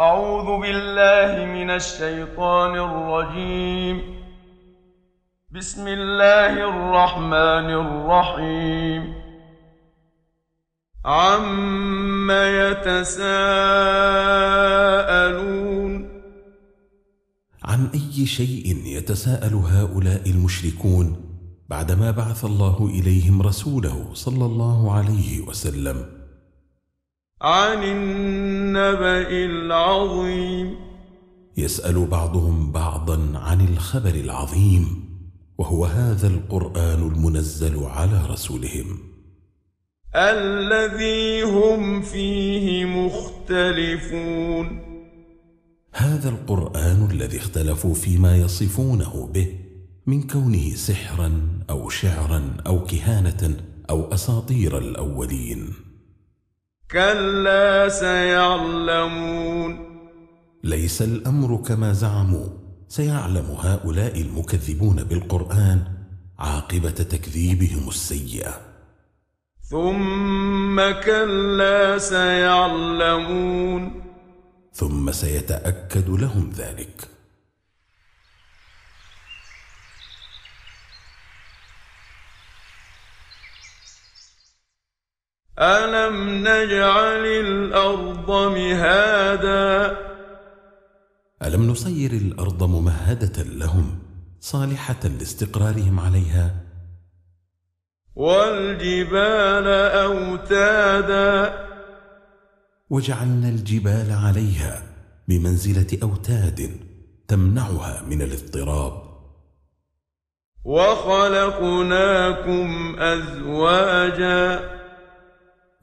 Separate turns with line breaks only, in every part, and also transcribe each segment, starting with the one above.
أعوذ بالله من الشيطان الرجيم. بسم الله الرحمن الرحيم. عم يتساءلون.
عن اي شيء يتساءل هؤلاء المشركون بعدما بعث الله اليهم رسوله صلى الله عليه وسلم
عن النبأ العظيم.
يسأل بعضهم بعضا عن الخبر العظيم وهو هذا القرآن المنزل على رسولهم.
الذي هم فيه مختلفون.
هذا القرآن الذي اختلفوا فيما يصفونه به من كونه سحرا أو شعرا أو كهانة أو أساطير الأولين.
كلا سيعلمون.
ليس الأمر كما زعموا. سيعلم هؤلاء المكذبون بالقرآن عاقبة تكذيبهم السيئة.
ثم كلا سيعلمون.
ثم سيتأكد لهم ذلك.
ألم نجعل الأرض مهادا
الم نسير الأرض ممهده لهم صالحه لاستقرارهم عليها
والجبال أوتادا
وجعلنا الجبال عليها بمنزله اوتاد تمنعها من الاضطراب
وخلقناكم أزواجا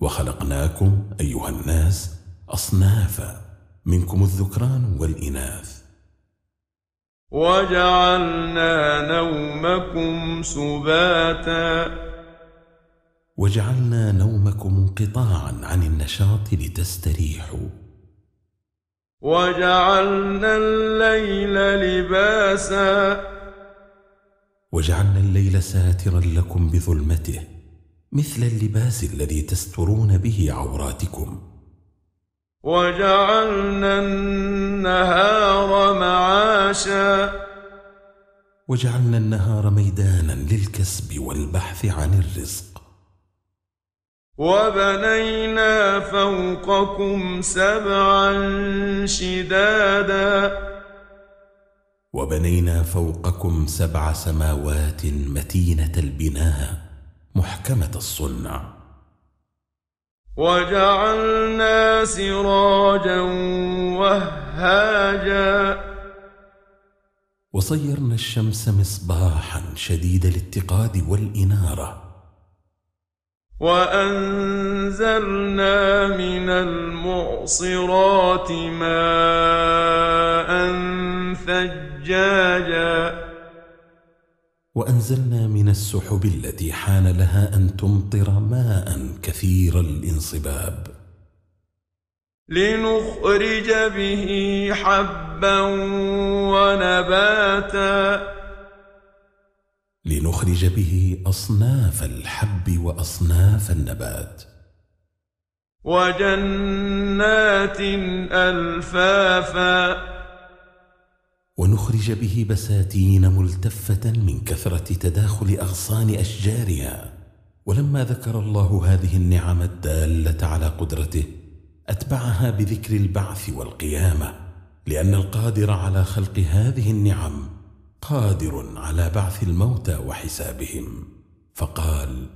وخلقناكم أيها الناس أصنافا منكم الذكران والإناث.
وجعلنا نومكم سباتا.
وجعلنا نومكم انقطاعا عن النشاط لتستريحوا.
وجعلنا الليل لباسا.
وجعلنا الليل ساترا لكم بظلمته. مثل اللباس الذي تسترون به عوراتكم.
وجعلنا النهار معاشا.
وجعلنا النهار ميدانا للكسب والبحث عن الرزق.
وبنينا فوقكم سبعا شدادا.
وبنينا فوقكم سبع سماوات متينة البناء. محكمة الصنع
وجعلنا سراجا وهاجا.
وصيرنا الشمس مصباحا شديد الاتقاد والإنارة.
وأنزلنا من المعصرات ماء ثجاجا.
وأنزلنا من السحب التي حان لها أن تمطر ماء كثير الانصباب.
لنخرج به حبا ونباتا.
لنخرج به أصناف الحب وأصناف النبات.
وجنات ألفافا.
ونخرج به بساتين ملتفة من كثرة تداخل أغصان أشجارها. ولما ذكر الله هذه النعم الدالة على قدرته أتبعها بذكر البعث والقيامة لأن القادر على خلق هذه النعم قادر على بعث الموتى وحسابهم. فقال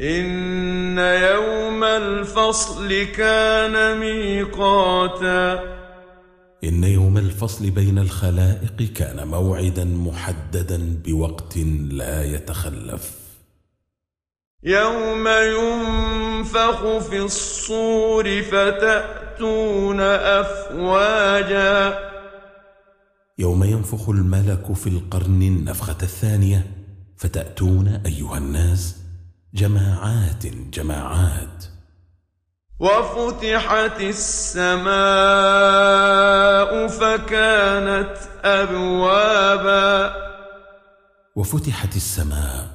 إن يوم الفصل كان ميقاتا
ان يوم الفصل بين الخلائق كان موعدا محددا بوقت لا يتخلف.
يوم ينفخ في الصور فتأتون أفواجا
يوم ينفخ الملك في القرن النفخة الثانية فتأتون أيها الناس جماعات جماعات.
وفتحت السماء فكانت أبوابا.
وفتحت السماء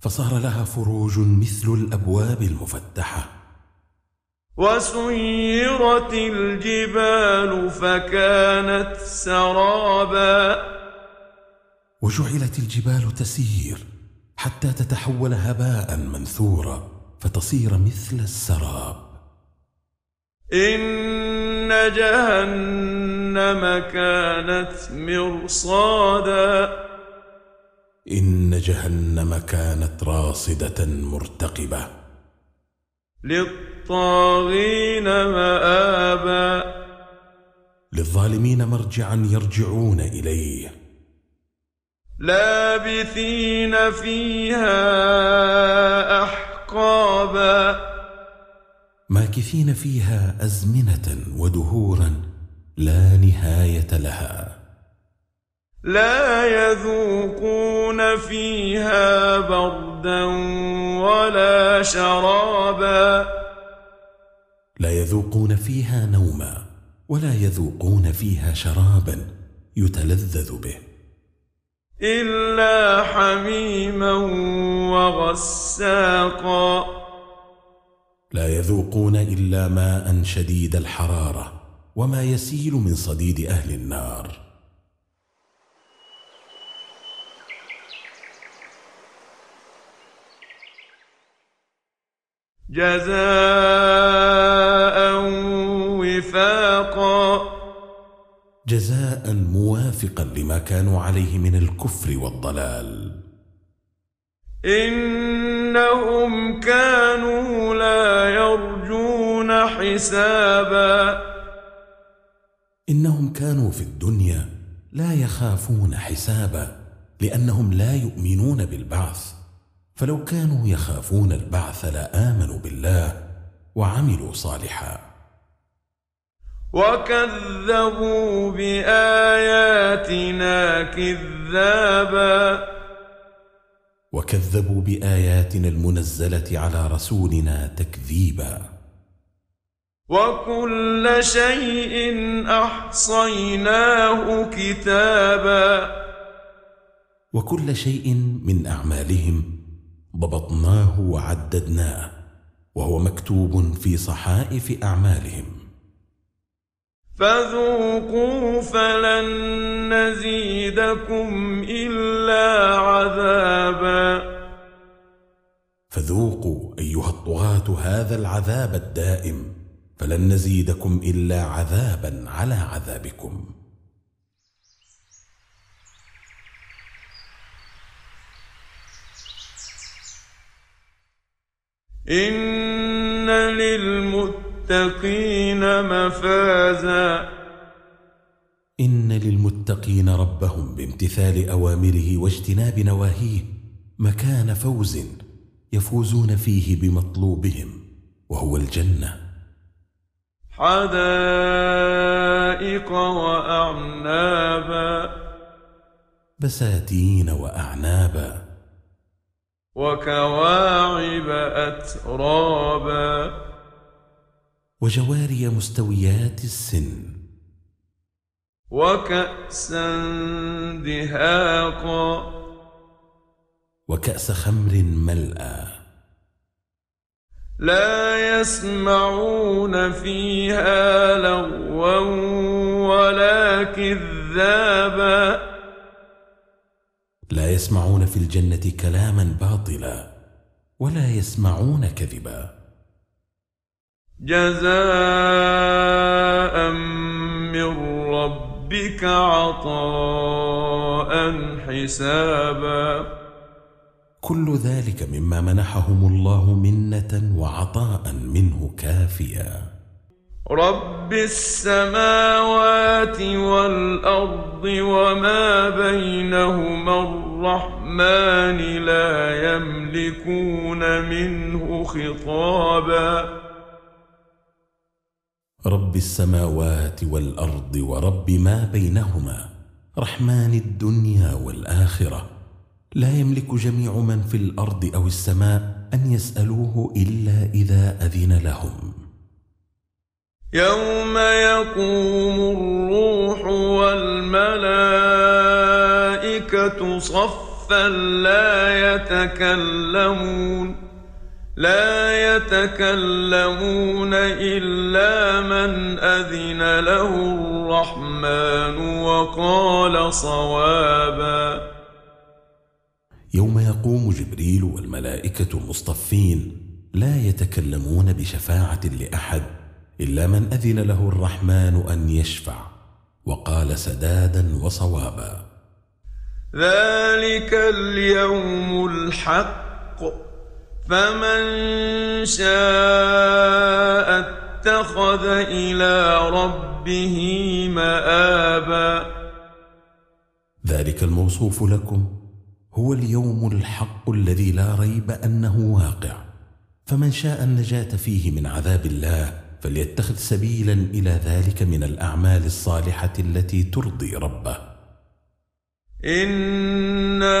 فصار لها فروج مثل الأبواب المفتحة.
وسيرت الجبال فكانت سرابا.
وجعلت الجبال تسير حتى تتحول هباء منثورا فتصير مثل السراب.
إن جهنم كانت مرصادا.
إن جهنم كانت راصدة مرتقبة.
للطاغين مآبا.
للظالمين مرجعا يرجعون إليه.
لابثين فيها أحقابا.
ماكثين فيها أزمنة ودهورا لا نهاية لها.
لا يذوقون فيها بردا ولا شرابا.
لا يذوقون فيها نوما ولا يذوقون فيها شرابا يتلذذ به.
إلا حميما وغساقا.
لا يذوقون إلا ماء شديد الحرارة وما يسيل من صديد أهل النار.
جزاء
جزاء موافقا لما كانوا عليه من الكفر والضلال.
إنهم كانوا لا يرجون حسابا.
إنهم كانوا في الدنيا لا يخافون حسابا لأنهم لا يؤمنون بالبعث. فلو كانوا يخافون البعث لآمنوا بالله وعملوا صالحا.
وكذبوا باياتنا كذابا.
وكذبوا باياتنا المنزله على رسولنا تكذيبا.
وكل شيء احصيناه كتابا.
وكل شيء من اعمالهم ضبطناه وعددناه وهو مكتوب في صحائف اعمالهم.
فذوقوا فلن نزيدكم إلا عذابا.
فذوقوا أيها الطغاة هذا العذاب الدائم فلن نزيدكم إلا عذابا على عذابكم.
إن للمتقين مفازا.
إن للمتقين ربهم بامتثال أوامره واجتناب نواهيه مكان فوز يفوزون فيه بمطلوبهم وهو الجنة.
حدائق وأعنابا.
بساتين وأعنابا.
وكواعب أترابا.
وجواري مستويات السن.
وكأسا دهاقا.
وكأس خمر ملأى.
لا يسمعون فيها لغوا ولا كذابا.
لا يسمعون في الجنة كلاما باطلا ولا يسمعون كذبا.
جزاء من ربك عطاء حسابا.
كل ذلك مما منحهم الله منة وعطاء منه كافيا.
رب السماوات والأرض وما بينهما الرحمن لا يملكون منه خطابا.
رب السماوات والأرض ورب ما بينهما رحمن الدنيا والآخرة. لا يملك جميع من في الأرض أو السماء أن يسألوه إلا إذا أذن لهم.
يوم يقوم الروح والملائكة صفا لا يتكلمون لا يتكلمون إلا من أذن له الرحمن وقال صوابا.
يوم يقوم جبريل والملائكة مصطفين لا يتكلمون بشفاعة لأحد إلا من أذن له الرحمن أن يشفع وقال سدادا وصوابا.
ذلك اليوم الحق. فمن شاء اتخذ إلى ربه مابا
ذلك الموصوف لكم هو اليوم الحق الذي لا ريب انه واقع. فمن شاء النجاه فيه من عذاب الله فليتخذ سبيلا إلى ذلك من الاعمال الصالحه التي ترضي ربه.
أنا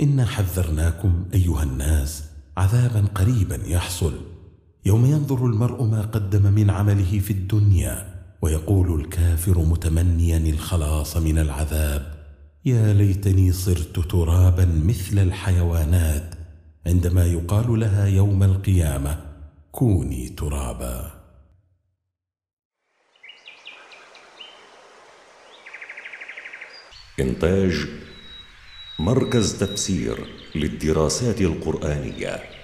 إنا حذرناكم أيها الناس عذابا قريبا يحصل. يوم ينظر المرء ما قدم من عمله في الدنيا ويقول الكافر متمنيا الخلاص من العذاب. يا ليتني صرت ترابا مثل الحيوانات. عندما يقال لها يوم القيامة كوني ترابا.
إنتاج مركز تفسير للدراسات القرآنية.